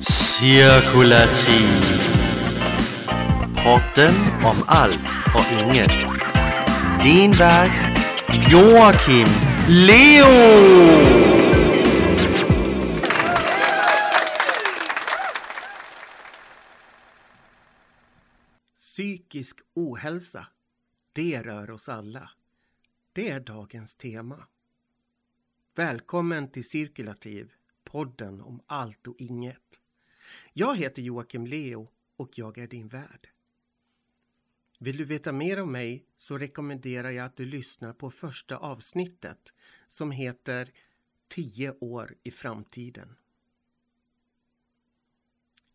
Cirkulativ. Podden om allt och inget. Din värd Joakim Leo. Psykisk ohälsa, det rör oss alla. Det är dagens tema. Välkommen till Cirkulativ, podden om allt och inget. Jag heter Joakim Leo och jag är din värd. Vill du veta mer om mig så rekommenderar jag att du lyssnar på första avsnittet som heter 10 år i framtiden.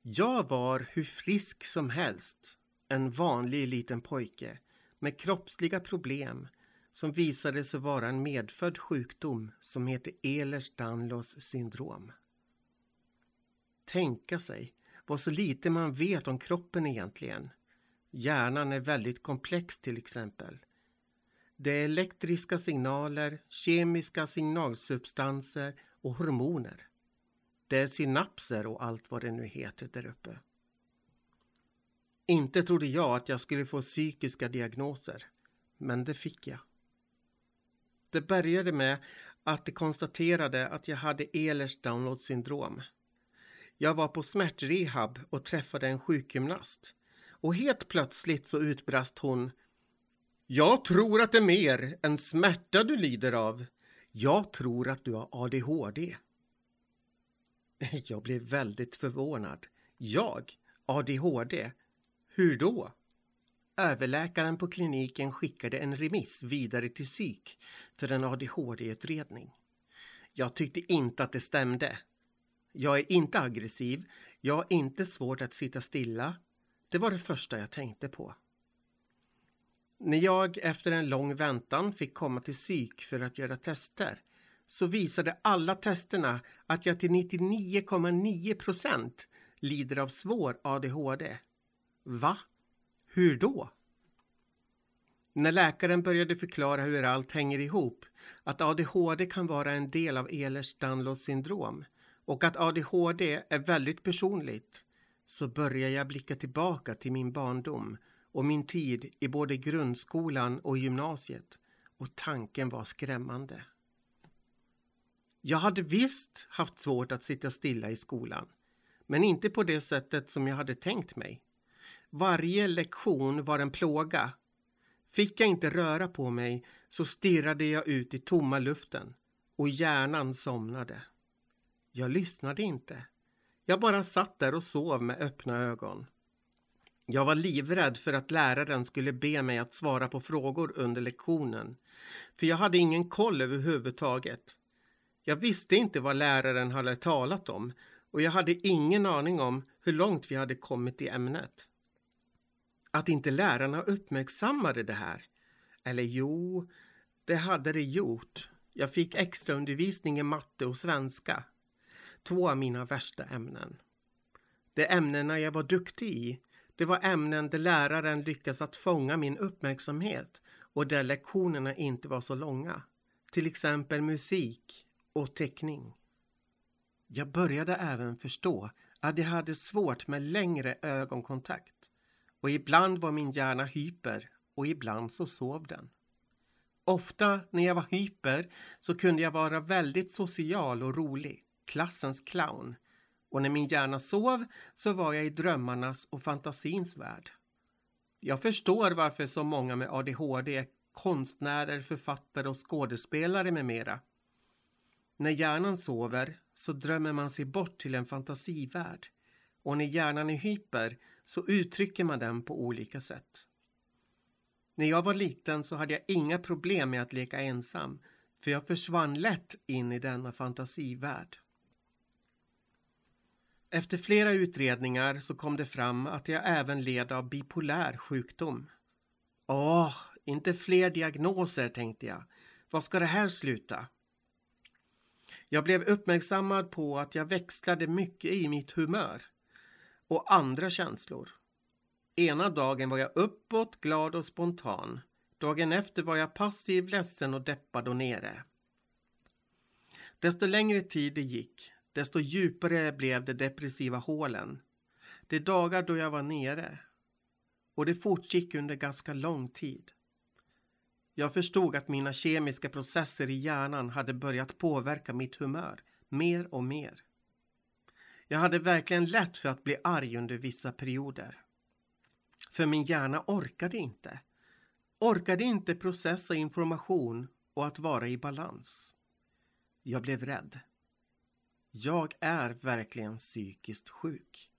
Jag var hur frisk som helst, en vanlig liten pojke med kroppsliga problem som visade sig vara en medfödd sjukdom som heter Ehlers-Danlos syndrom. Tänka sig vad så lite man vet om kroppen egentligen. Hjärnan är väldigt komplex till exempel. Det är elektriska signaler, kemiska signalsubstanser och hormoner. Det är synapser och allt vad det nu heter där uppe. Inte trodde jag att jag skulle få psykiska diagnoser, men det fick jag. Det började med att de konstaterade att jag hade Ehlers Download syndrom. Jag var på smärtrehab och träffade en sjukgymnast. Och helt plötsligt så utbrast hon Jag tror att det är mer än smärta du lider av. Jag tror att du har ADHD. Jag blev väldigt förvånad. Jag? ADHD? Hur då? Överläkaren på kliniken skickade en remiss vidare till psyk för en ADHD-utredning. Jag tyckte inte att det stämde. Jag är inte aggressiv, jag har inte svårt att sitta stilla. Det var det första jag tänkte på. När jag efter en lång väntan fick komma till psyk för att göra tester så visade alla testerna att jag till 99,9 procent lider av svår ADHD. Va? Hur då? När läkaren började förklara hur allt hänger ihop, att ADHD kan vara en del av Ehlers-Danlos syndrom och att ADHD är väldigt personligt, så börjar jag blicka tillbaka till min barndom och min tid i både grundskolan och gymnasiet och tanken var skrämmande. Jag hade visst haft svårt att sitta stilla i skolan, men inte på det sättet som jag hade tänkt mig. Varje lektion var en plåga. Fick jag inte röra på mig så stirrade jag ut i tomma luften och hjärnan somnade. Jag lyssnade inte. Jag bara satt där och sov med öppna ögon. Jag var livrädd för att läraren skulle be mig att svara på frågor under lektionen, för jag hade ingen koll överhuvudtaget. Jag visste inte vad läraren hade talat om och jag hade ingen aning om hur långt vi hade kommit i ämnet. Att inte lärarna uppmärksammade det här? Eller jo, det hade det gjort. Jag fick extra undervisning i matte och svenska. Två av mina värsta ämnen. De ämnena jag var duktig i, det var ämnen där läraren lyckades att fånga min uppmärksamhet och där lektionerna inte var så långa. Till exempel musik och teckning. Jag började även förstå att jag hade svårt med längre ögonkontakt och ibland var min hjärna hyper och ibland så sov den. Ofta när jag var hyper så kunde jag vara väldigt social och rolig, klassens clown. Och när min hjärna sov så var jag i drömmarnas och fantasins värld. Jag förstår varför så många med ADHD är konstnärer, författare och skådespelare med mera. När hjärnan sover så drömmer man sig bort till en fantasivärld och när hjärnan är hyper så uttrycker man den på olika sätt. När jag var liten så hade jag inga problem med att leka ensam för jag försvann lätt in i denna fantasivärld. Efter flera utredningar så kom det fram att jag även led av bipolär sjukdom. Åh, inte fler diagnoser tänkte jag. Vad ska det här sluta? Jag blev uppmärksammad på att jag växlade mycket i mitt humör och andra känslor. Ena dagen var jag uppåt, glad och spontan. Dagen efter var jag passiv, ledsen och deppad och nere. Desto längre tid det gick, desto djupare blev de depressiva hålen. De dagar då jag var nere. Och det fortgick under ganska lång tid. Jag förstod att mina kemiska processer i hjärnan hade börjat påverka mitt humör mer och mer. Jag hade verkligen lätt för att bli arg under vissa perioder. För min hjärna orkade inte. Orkade inte processa information och att vara i balans. Jag blev rädd. Jag är verkligen psykiskt sjuk.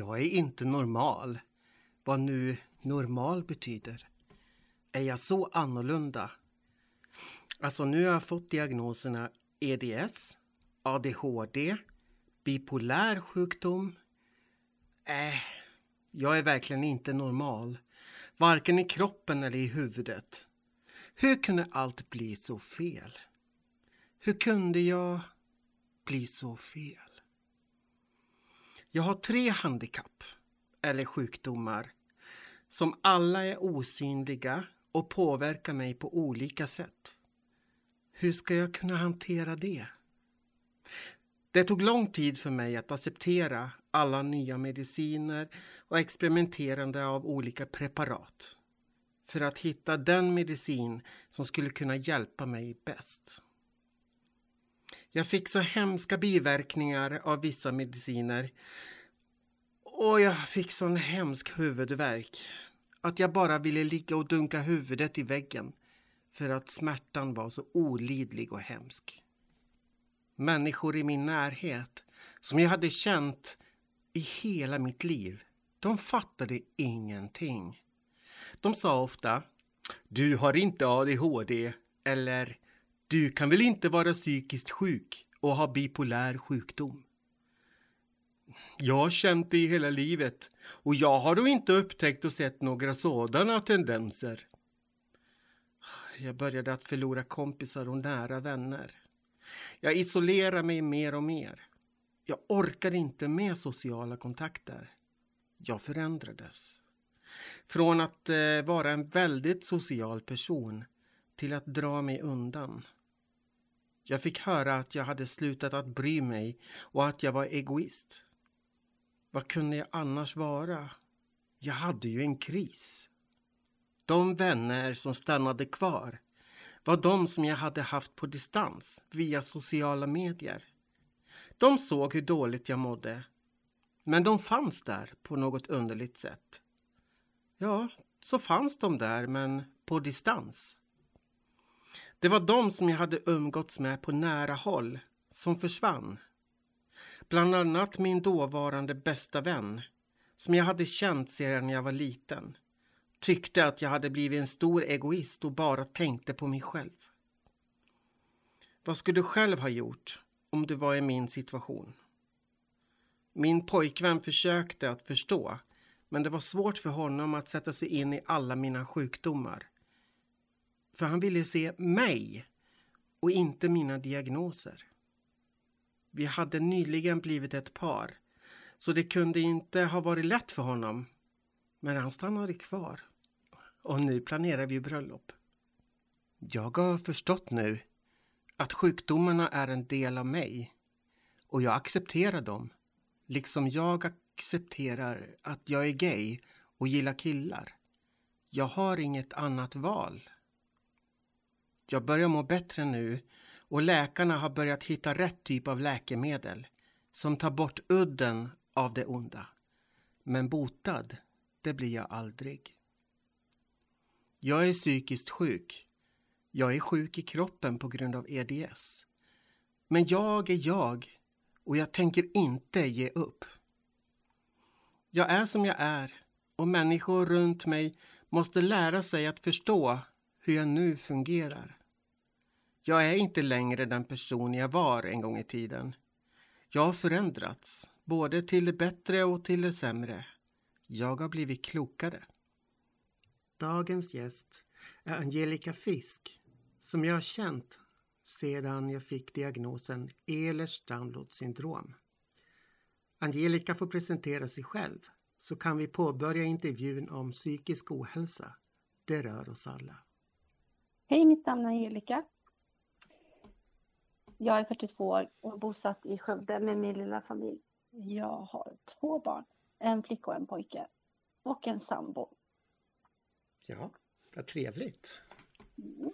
Jag är inte normal. Vad nu normal betyder. Är jag så annorlunda? Alltså nu har jag fått diagnoserna EDS, ADHD, bipolär sjukdom. Äh, jag är verkligen inte normal. Varken i kroppen eller i huvudet. Hur kunde allt bli så fel? Hur kunde jag bli så fel? Jag har tre handikapp eller sjukdomar som alla är osynliga och påverkar mig på olika sätt. Hur ska jag kunna hantera det? Det tog lång tid för mig att acceptera alla nya mediciner och experimenterande av olika preparat för att hitta den medicin som skulle kunna hjälpa mig bäst. Jag fick så hemska biverkningar av vissa mediciner och jag fick sån hemsk huvudvärk att jag bara ville ligga och dunka huvudet i väggen för att smärtan var så olidlig och hemsk. Människor i min närhet som jag hade känt i hela mitt liv, de fattade ingenting. De sa ofta Du har inte ADHD eller du kan väl inte vara psykiskt sjuk och ha bipolär sjukdom. Jag har känt det i hela livet och jag har då inte upptäckt och sett några sådana tendenser. Jag började att förlora kompisar och nära vänner. Jag isolerar mig mer och mer. Jag orkade inte med sociala kontakter. Jag förändrades. Från att eh, vara en väldigt social person till att dra mig undan. Jag fick höra att jag hade slutat att bry mig och att jag var egoist. Vad kunde jag annars vara? Jag hade ju en kris. De vänner som stannade kvar var de som jag hade haft på distans via sociala medier. De såg hur dåligt jag mådde. Men de fanns där på något underligt sätt. Ja, så fanns de där, men på distans. Det var de som jag hade umgåtts med på nära håll som försvann. Bland annat min dåvarande bästa vän som jag hade känt sedan jag var liten. Tyckte att jag hade blivit en stor egoist och bara tänkte på mig själv. Vad skulle du själv ha gjort om du var i min situation? Min pojkvän försökte att förstå men det var svårt för honom att sätta sig in i alla mina sjukdomar. För han ville se mig och inte mina diagnoser. Vi hade nyligen blivit ett par så det kunde inte ha varit lätt för honom. Men han stannade kvar. Och nu planerar vi bröllop. Jag har förstått nu att sjukdomarna är en del av mig och jag accepterar dem. Liksom jag accepterar att jag är gay och gillar killar. Jag har inget annat val. Jag börjar må bättre nu och läkarna har börjat hitta rätt typ av läkemedel som tar bort udden av det onda. Men botad, det blir jag aldrig. Jag är psykiskt sjuk. Jag är sjuk i kroppen på grund av EDS. Men jag är jag och jag tänker inte ge upp. Jag är som jag är och människor runt mig måste lära sig att förstå hur jag nu fungerar. Jag är inte längre den person jag var en gång i tiden. Jag har förändrats, både till det bättre och till det sämre. Jag har blivit klokare. Dagens gäst är Angelica Fisk som jag har känt sedan jag fick diagnosen Ehlers-Danlos syndrom. Angelica får presentera sig själv så kan vi påbörja intervjun om psykisk ohälsa. Det rör oss alla. Hej, mitt namn är Angelica. Jag är 42 år och bosatt i Skövde med min lilla familj. Jag har två barn, en flicka och en pojke och en sambo. Ja, vad trevligt. Mm.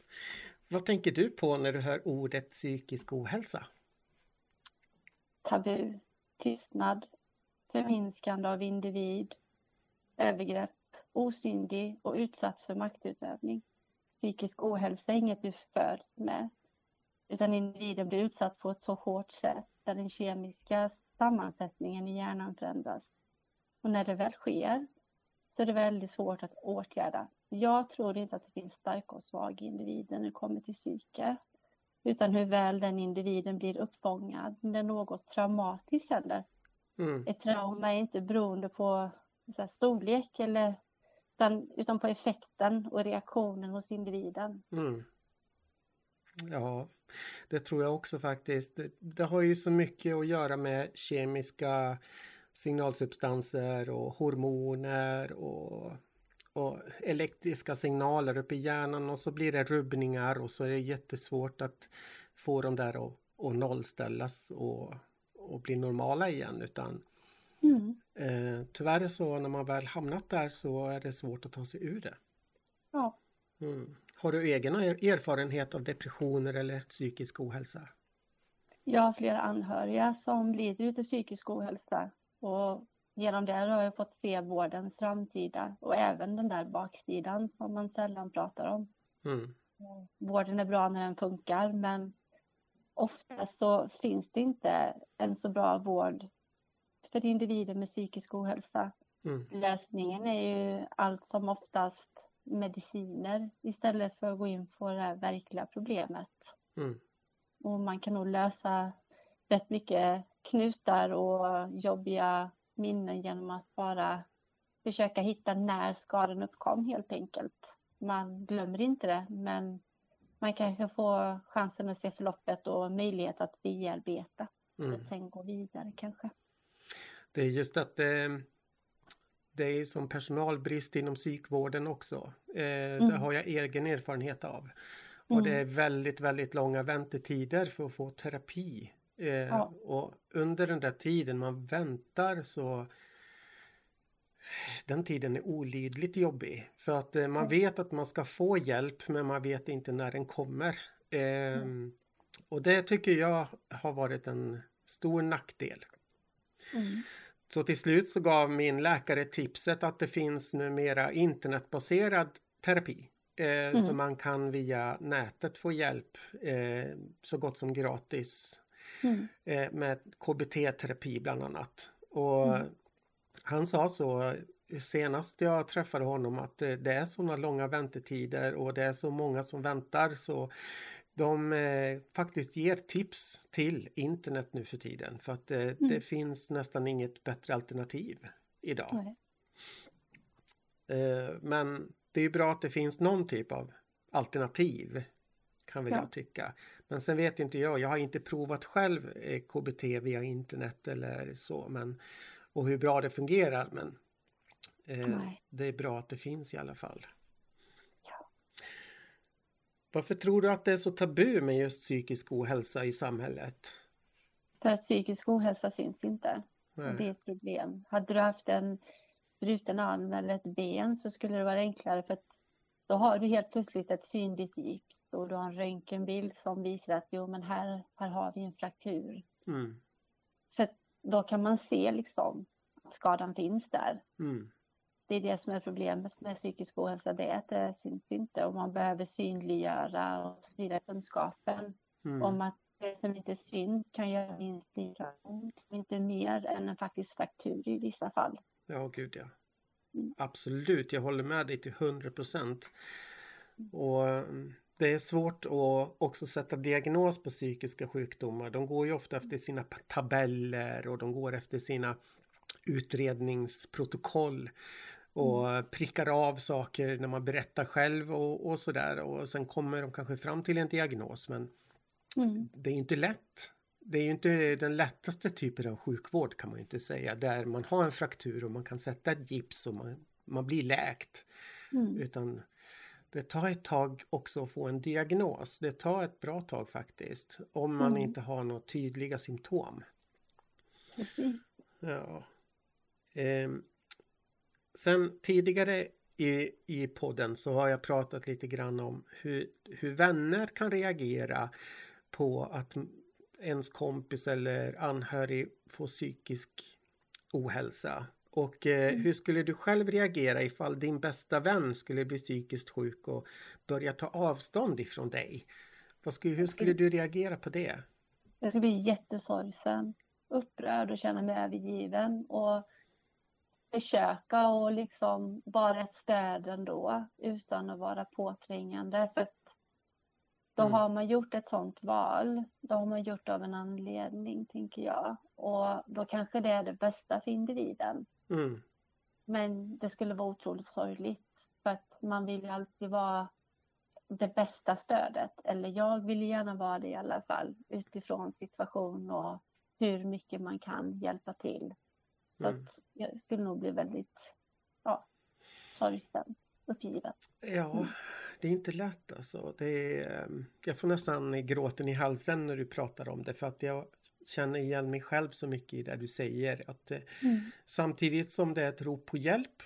Vad tänker du på när du hör ordet psykisk ohälsa? Tabu, tystnad, förminskande av individ, övergrepp, osynlig och utsatt för maktutövning. Psykisk ohälsa är inget du föds med, utan individen blir utsatt på ett så hårt sätt där den kemiska sammansättningen i hjärnan förändras. Och när det väl sker så är det väldigt svårt att åtgärda. Jag tror inte att det finns starka och svaga individer när det kommer till psyke. Utan hur väl den individen blir uppfångad när något traumatiskt händer. Mm. Ett trauma är inte beroende på här, storlek eller, utan, utan på effekten och reaktionen hos individen. Mm. Ja, det tror jag också faktiskt. Det, det, har ju så mycket att göra med kemiska signalsubstanser och hormoner och, och elektriska signaler uppe i hjärnan och så blir det rubbningar och så är det jättesvårt att få dem där att, att nollställas och, och bli normala igen utan mm. eh, tyvärr är så när man väl hamnat där så är det svårt att ta sig ur det. Ja. Mm. Har du egen erfarenhet av depressioner eller psykisk ohälsa? Jag har flera anhöriga som lider av psykisk ohälsa och genom det har jag fått se vårdens framsida och även den där baksidan som man sällan pratar om. Mm. Vården är bra när den funkar men ofta så finns det inte en så bra vård för individer med psykisk ohälsa. Mm. Lösningen är ju allt som oftast mediciner istället för att gå in på det här verkliga problemet. Mm. Och man kan nog lösa rätt mycket knutar och jobbiga minnen genom att bara försöka hitta när skadan uppkom helt enkelt. Man glömmer inte det men man kanske får chansen att se förloppet och möjlighet att bearbeta. Mm. Att sen gå vidare kanske. Det är just att eh, det är som personalbrist inom psykvården också. Eh, Mm. Det har jag egen erfarenhet av. Och det är väldigt, väldigt långa väntetider för att få terapi. Eh, Ja. Och under den där tiden man väntar så den tiden är olidligt jobbig. För att eh, man Ja. vet att man ska få hjälp men man vet inte när den kommer. Ehm, Och det tycker jag har varit en stor nackdel. Mm. Så till slut så gav min läkare tipset att det finns numera internetbaserad terapi. Eh, Så man kan via nätet få hjälp eh, så gott som gratis Mm. eh, med KBT-terapi bland annat. Och Mm. han sa så senast jag träffade honom att eh, det är sådana långa väntetider och det är så många som väntar så de eh, faktiskt ger tips till internet nu för tiden för att eh, det finns nästan inget bättre alternativ idag. Eh, men det är bra att det finns någon typ av alternativ kan väl Ja. jag tycka. Men sen vet inte jag, jag har inte provat själv eh, KBT via internet eller så men och hur bra det fungerar men eh, det är bra att det finns i alla fall. Varför tror du att det är så tabu med just psykisk ohälsa i samhället? För att psykisk ohälsa syns inte. Nej. det är ett problem. Hade du haft en bruten arm eller ett ben så skulle det vara enklare för att då har du helt plötsligt ett synligt gips och du har en röntgenbild som visar att jo men här, här har vi en fraktur. Mm. För då kan man se liksom att skadan finns där. Mm. Det är det som är problemet med psykisk ohälsa, det är att det syns inte och man behöver synliggöra och sprida kunskapen Mm. om att det som inte syns kan göra minst lika ont, inte mer än en faktisk fraktur i vissa fall. Ja, gud ja. Mm. Absolut, jag håller med dig till 100 procent. Och mm, det är svårt att också sätta diagnos på psykiska sjukdomar. De går ju ofta efter sina tabeller och de går efter sina utredningsprotokoll och prickar av saker när man berättar själv och, och sådär. Och sen kommer de kanske fram till en diagnos men Mm. det är inte lätt. Det är ju inte den lättaste typen av sjukvård kan man ju inte säga. Där man har en fraktur och man kan sätta ett gips och man, man blir läkt. Mm. Utan det tar ett tag också att få en diagnos. Det tar ett bra tag faktiskt. Om man Mm. inte har några tydliga symptom. Precis. Ja. Ehm, sen tidigare i, i podden så har jag pratat lite grann om hur, hur vänner kan reagera på att ens kompis eller anhörig får psykisk ohälsa. Och eh, hur skulle du själv reagera ifall din bästa vän skulle bli psykiskt sjuk och börja ta avstånd ifrån dig? Skulle, hur skulle du reagera på det? Jag skulle bli jättesorgsen, upprörd och känna mig övergiven och försöka och liksom vara ett stöd ändå utan att vara påträngande. För då Mm. har man gjort ett sånt val. Då har man gjort det av en anledning, tänker jag. Och då kanske det är det bästa för individen. Mm, Men det skulle vara otroligt sorgligt. För att man vill ju alltid vara det bästa stödet. Eller jag vill gärna vara det i alla fall. Utifrån situation och hur mycket man kan hjälpa till. Så Mm. att jag skulle nog bli väldigt ja, sorgsen, uppgiven. Ja, det är inte lätt alltså. Det är, ehm, jag får nästan gråten i halsen när du pratar om det för att jag känner igen mig själv så mycket i det du säger. Att eh, samtidigt som det är ett rop på hjälp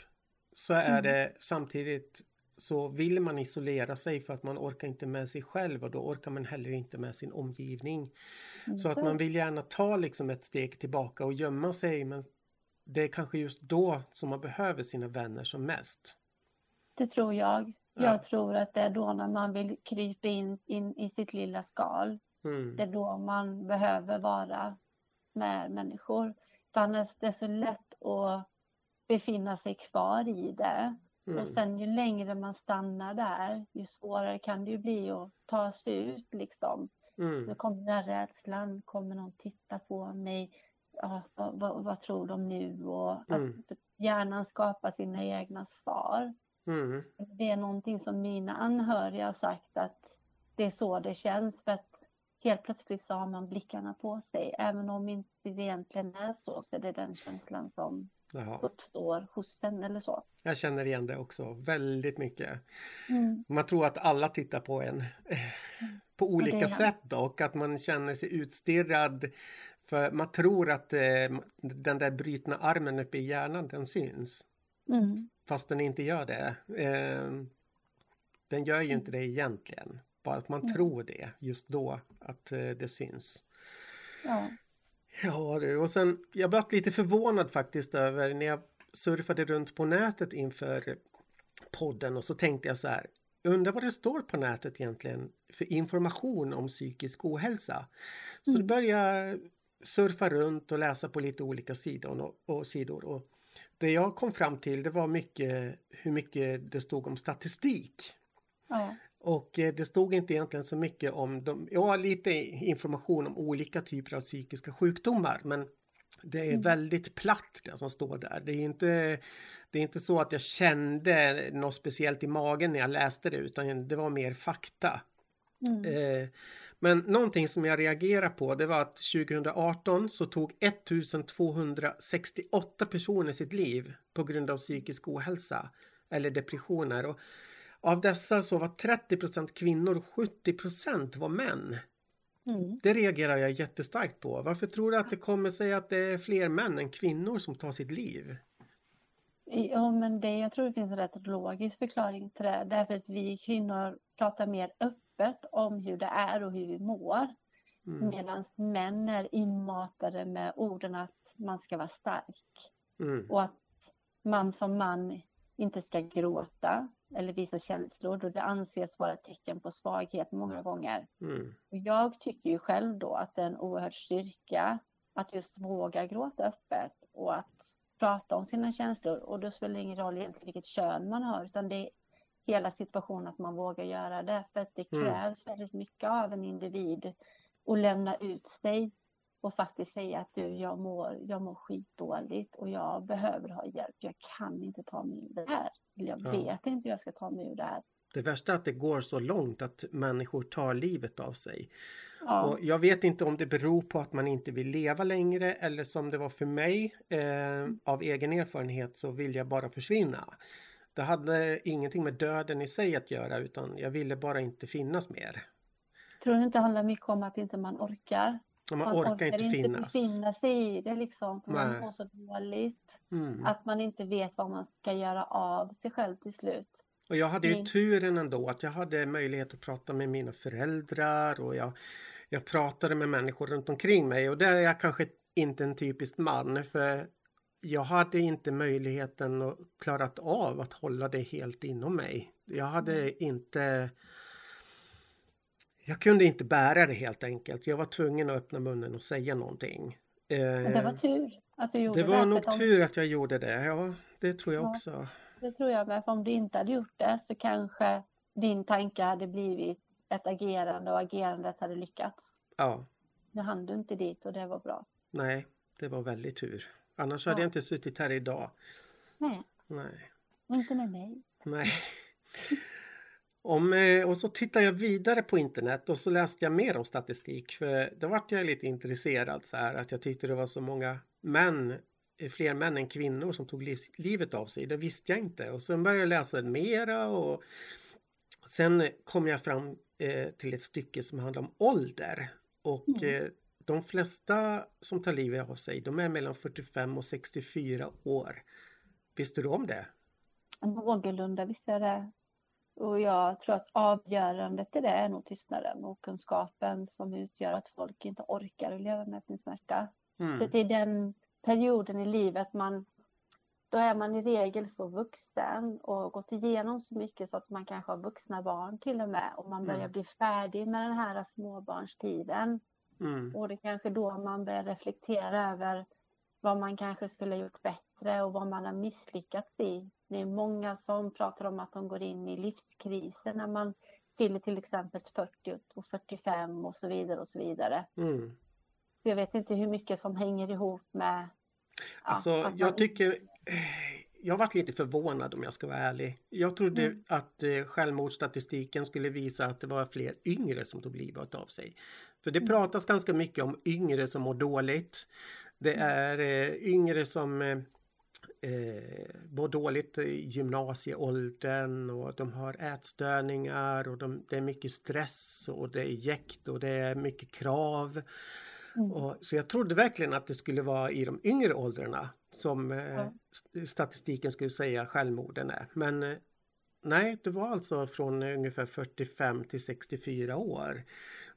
så är Mm. det samtidigt så vill man isolera sig för att man orkar inte med sig själv och då orkar man heller inte med sin omgivning. Så att man vill gärna ta liksom ett steg tillbaka och gömma sig men det är kanske just då som man behöver sina vänner som mest. Det tror jag. Ja. Jag tror att det är då när man vill krypa in, in i sitt lilla skal. Mm. Det är då man behöver vara med människor. För annars är det så lätt att befinna sig kvar i det. Mm. Och sen ju längre man stannar där, ju svårare kan det ju bli att ta sig ut liksom. Mm. Nu kommer den här rädslan, kommer någon titta på mig? Ja, vad, vad, vad tror de nu? Och Mm. alltså, hjärnan skapar sina egna svar. Mm. Det är någonting som mina anhöriga har sagt att det är så det känns för att helt plötsligt så har man blickarna på sig. Även om inte det egentligen är så, så är det den känslan som Jaha. uppstår hos en eller så. Jag känner igen det också väldigt mycket. Mm. Man tror att alla tittar på en på olika sätt och att man känner sig utstirrad. För man tror att eh, den där brutna armen uppe i hjärnan den syns. Mm. Fast den inte gör det. Eh, den gör ju inte det egentligen. Bara att man Mm. tror det just då att eh, det syns. Ja. Ja du, och sen jag blev lite förvånad faktiskt över när jag surfade runt på nätet inför podden och så tänkte jag så här. Undrar vad det står på nätet egentligen för information om psykisk ohälsa. Så Mm. då började jag surfa runt och läsa på lite olika sidor och, och sidor. Och det jag kom fram till det var mycket hur mycket det stod om statistik. Ja. Och eh, det stod inte egentligen så mycket om de, ja lite information om olika typer av psykiska sjukdomar men det är Mm. väldigt platt det som står där. Det är inte, det är inte så att jag kände något speciellt i magen när jag läste det utan det var mer fakta. Mm. Eh, men någonting som jag reagerar på det var att 2018 så tog 1268 personer sitt liv på grund av psykisk ohälsa eller depressioner. Och av dessa så var 30% kvinnor och 70% var män. Mm. Det reagerar jag jättestarkt på. Varför tror du att det kommer sig att det är fler män än kvinnor som tar sitt liv? Ja, men det, jag tror det finns en rätt logisk förklaring till det. Därför att vi kvinnor pratar mer öppet om hur det är och hur vi mår. Mm. Medan män är inmatade med orden att man ska vara stark. Mm. Och att man som man inte ska gråta eller visa känslor då det anses vara ett tecken på svaghet många gånger. Mm. Och jag tycker ju själv då att det är en oerhörd styrka att just våga gråta öppet och att prata om sina känslor. Och då spelar det ingen roll egentligen vilket kön man har utan det hela situationen att man vågar göra det. För att det Mm. krävs väldigt mycket av en individ att lämna ut sig och faktiskt säga att du, jag mår, jag mår skitdåligt och jag behöver ha hjälp. Jag kan inte ta mig ur det här. Eller jag Ja. vet inte hur jag ska ta mig ur det här. Det värsta är att det går så långt att människor tar livet av sig. Ja, Och jag vet inte om det beror på att man inte vill leva längre eller som det var för mig. Eh, av egen erfarenhet så vill jag bara försvinna. Det hade ingenting med döden i sig att göra utan jag ville bara inte finnas mer. tror du inte det handlar mycket om att inte man orkar? Och man orkar inte finnas. befinna sig i det liksom. För man mår så dåligt. Mm. Att man inte vet vad man ska göra av sig själv till slut. Och jag hade ju Mm. turen ändå att jag hade möjlighet att prata med mina föräldrar och jag, jag pratade med människor runt omkring mig och där är jag kanske inte en typisk man för jag hade inte möjligheten och klarat av att hålla det helt inom mig. Jag hade inte jag kunde inte bära det helt enkelt. Jag var tvungen att öppna munnen och säga någonting. Men det var Eh, tur att du gjorde det det. var nog tur att jag gjorde det. Ja, det tror jag Ja. också. Det tror jag med. För om du inte hade gjort det så kanske din tanke hade blivit ett agerande och agerandet hade lyckats. Ja. Nu hann du inte dit och det var bra. Nej, det var väldigt tur. Annars hade Ja. jag inte suttit här idag. Nej, Nej, inte med mig. nej. Om, eh, och så tittar jag vidare på internet och så läste jag mer om statistik. För då vart jag lite intresserad så här att jag tyckte det var så många män, eh, fler män än kvinnor som tog liv- livet av sig. Det visste jag inte. Och sen började jag läsa mera och sen kom jag fram eh, till ett stycke som handlar om ålder. Och Mm. eh, de flesta som tar livet av sig, de är mellan 45 och 64 år. Visste du om det? Någorlunda visst är det. Och jag tror att avgörandet i det är nog tystnaden och kunskapen som utgör att folk inte orkar att leva med sin smärta. Mm. Det är den perioden i livet man då är man i regel så vuxen och gått igenom så mycket så att man kanske har vuxna barn till och med och man börjar Mm. bli färdig med den här småbarnstiden. Mm. Och det är kanske då man börjar reflektera över vad man kanske skulle ha gjort bättre och vad man har misslyckats i. Det är många som pratar om att de går in i livskriser när man fyller till exempel 40 och 45 och så vidare och så vidare. Mm. Så jag vet inte hur mycket som hänger ihop med ja, Alltså, man jag tycker... Jag varit lite förvånad om jag ska vara ärlig. Jag trodde Mm. att eh, självmordsstatistiken skulle visa att det var fler yngre som tog livet av sig. För det Mm. pratas ganska mycket om yngre som mår dåligt. Det Mm. är eh, yngre som eh, eh, mår dåligt i gymnasieåldern och de har ätstörningar och de, det är mycket stress och det är jäkt och det är mycket krav. Mm. Och, så jag trodde verkligen att det skulle vara i de yngre åldrarna som eh, statistiken skulle säga självmorden är. Men eh, nej, det var alltså från ungefär 45 till 64 år.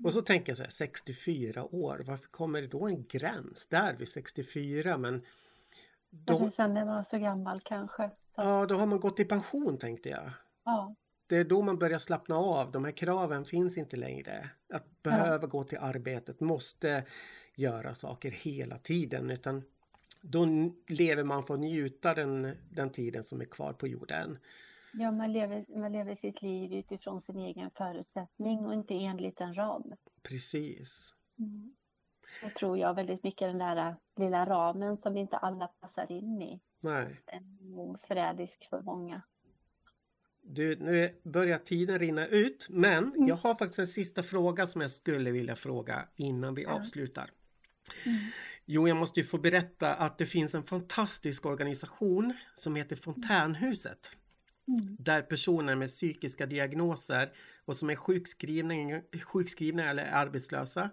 Och så mm. tänker jag så här, 64 år, varför kommer det då en gräns där vid 64? Men då, sen när man var så gammal kanske. Så. Ja, då har man gått i pension tänkte jag. Ja. Det är då man börjar slappna av. De här kraven finns inte längre. Att behöva ja. gå till arbetet, måste göra saker hela tiden. Utan då lever man för att njuta den, den tiden som är kvar på jorden. Ja, man lever, man lever sitt liv utifrån sin egen förutsättning och inte enligt en ram. Precis. Mm. Det tror jag väldigt mycket den där lilla ramen som inte alla passar in i. Nej. Den är nog förrädisk för många. Du, nu börjar tiden rinna ut, men mm. jag har faktiskt en sista fråga som jag skulle vilja fråga innan vi ja. avslutar. Mm. Jo, jag måste ju få berätta att det finns en fantastisk organisation som heter Fontänhuset. Mm. Där personer med psykiska diagnoser och som är sjukskrivna, sjukskrivna eller arbetslösa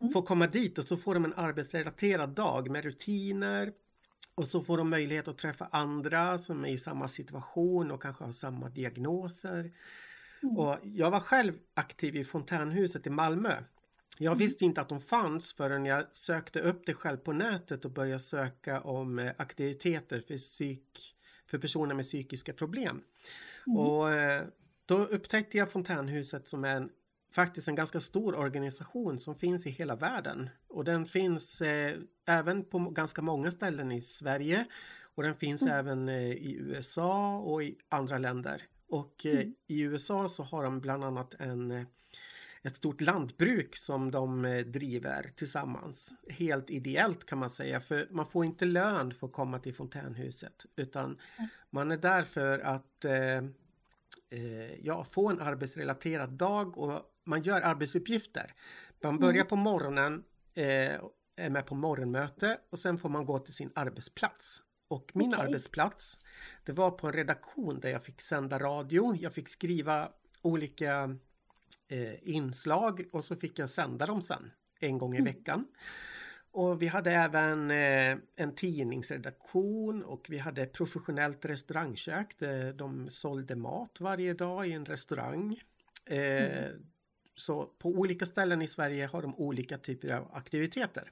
mm. får komma dit och så får de en arbetsrelaterad dag med rutiner och så får de möjlighet att träffa andra som är i samma situation och kanske har samma diagnoser. Mm. Och jag var själv aktiv i Fontänhuset i Malmö jag mm. visste inte att de fanns förrän jag sökte upp det själv på nätet och började söka om eh, aktiviteter för, psyk, för personer med psykiska problem. Mm. Och eh, då upptäckte jag Fontänhuset som är en, faktiskt en ganska stor organisation som finns i hela världen. Och den finns eh, även på ganska många ställen i Sverige och den finns mm. även eh, i USA och i andra länder. Och eh, mm. i USA så har de bland annat en eh, ett stort lantbruk som de eh, driver tillsammans. Helt ideellt kan man säga för man får inte lön för att komma till fontänhuset utan man är där för att eh, eh, ja, få en arbetsrelaterad dag och man gör arbetsuppgifter. Man börjar mm. på morgonen, är med på morgonmöte och sen får man gå till sin arbetsplats. Och min okay. arbetsplats, det var på en redaktion där jag fick sända radio, jag fick skriva olika eh, inslag och så fick jag sända dem sen en gång i mm. veckan. Och vi hade även eh, en tidningsredaktion och vi hade professionellt restaurangkök där de sålde mat varje dag i en restaurang. Eh, mm. Så på olika ställen i Sverige har de olika typer av aktiviteter.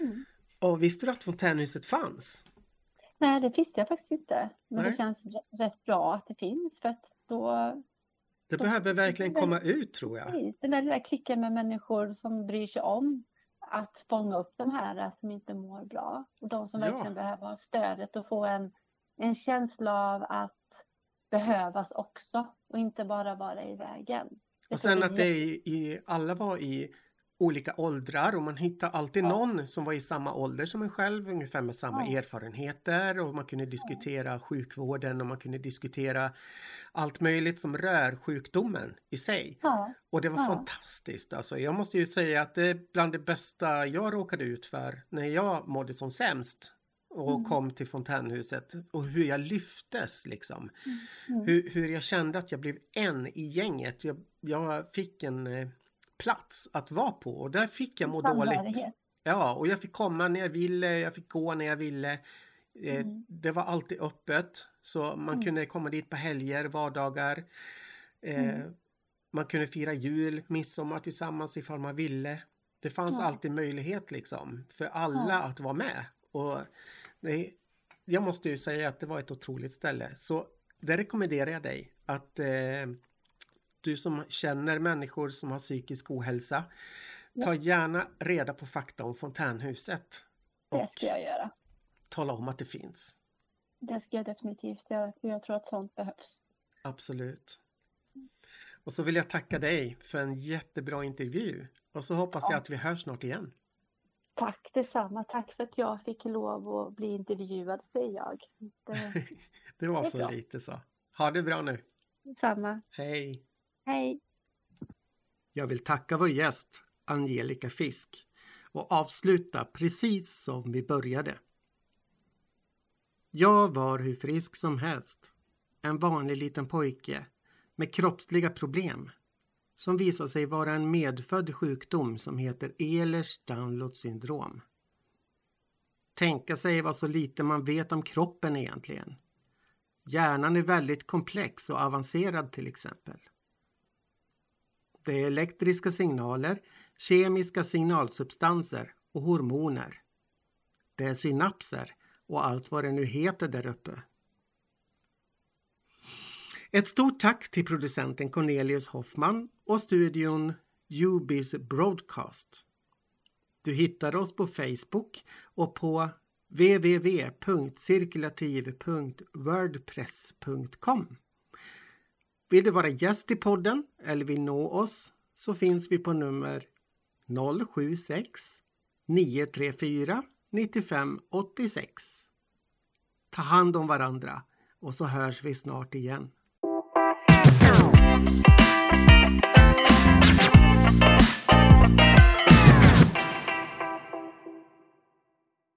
Mm. Och visste du att fontänhuset fanns? Nej, det visste jag faktiskt inte. Men Nej. det känns rätt bra att det finns för att då det behöver verkligen komma ut tror jag. Den där lilla klicken med människor som bryr sig om att fånga upp de här som inte mår bra. Och de som ja. verkligen behöver ha stödet och få en, en känsla av att behövas också och inte bara vara i vägen. Och sen att det är i, i, alla var i olika åldrar och man hittar alltid ja. någon som var i samma ålder som en själv, ungefär med samma ja. erfarenheter och man kunde diskutera ja. sjukvården och man kunde diskutera allt möjligt som rör sjukdomen i sig. Och det var fantastiskt alltså. Jag måste ju säga att det är bland det bästa jag råkade ut för när jag mådde som sämst och mm. kom till fontänhuset och hur jag lyftes liksom. Mm. Mm. Hur, hur jag kände att jag blev en i gänget. Jag, jag fick en eh, plats att vara på och där fick jag må dåligt. Ja, och jag fick komma när jag ville, jag fick gå när jag ville. Eh, mm. Det var alltid öppet så man mm. kunde komma dit på helger, vardagar. Eh, mm. Man kunde fira jul, midsommar tillsammans ifall man ville. Det fanns ja. alltid möjlighet liksom för alla ja. att vara med. Och det, jag måste ju säga att det var ett otroligt ställe. Så det rekommenderar jag dig att eh, du som känner människor som har psykisk ohälsa, ta gärna reda på fakta om fontänhuset. Det ska jag göra. Tala om att det finns. Det ska jag definitivt göra, för jag tror att sånt behövs. Absolut. Och så vill jag tacka dig för en jättebra intervju. Och så hoppas ja. jag att vi hörs snart igen. Tack detsamma. Tack för att jag fick lov att bli intervjuad, säger jag. Det, det var det så bra. lite så. Ha det bra nu. Samma. Hej. Hej! Jag vill tacka vår gäst Angelica Fisk och avsluta precis som vi började. Jag var hur frisk som helst. En vanlig liten pojke med kroppsliga problem som visade sig vara en medfödd sjukdom som heter Ehlers-Danlos syndrom. Tänka sig vad så lite man vet om kroppen egentligen. Hjärnan är väldigt komplex och avancerad till exempel. Det är elektriska signaler, kemiska signalsubstanser och hormoner. Det är synapser och allt vad det nu heter där uppe. Ett stort tack till producenten Cornelius Hoffman och studion Ubis Broadcast. Du hittar oss på Facebook och på www.cirkulativ.wordpress.com. Vill du vara gäst i podden eller vill nå oss så finns vi på nummer 076 934 95 86. Ta hand om varandra och så hörs vi snart igen.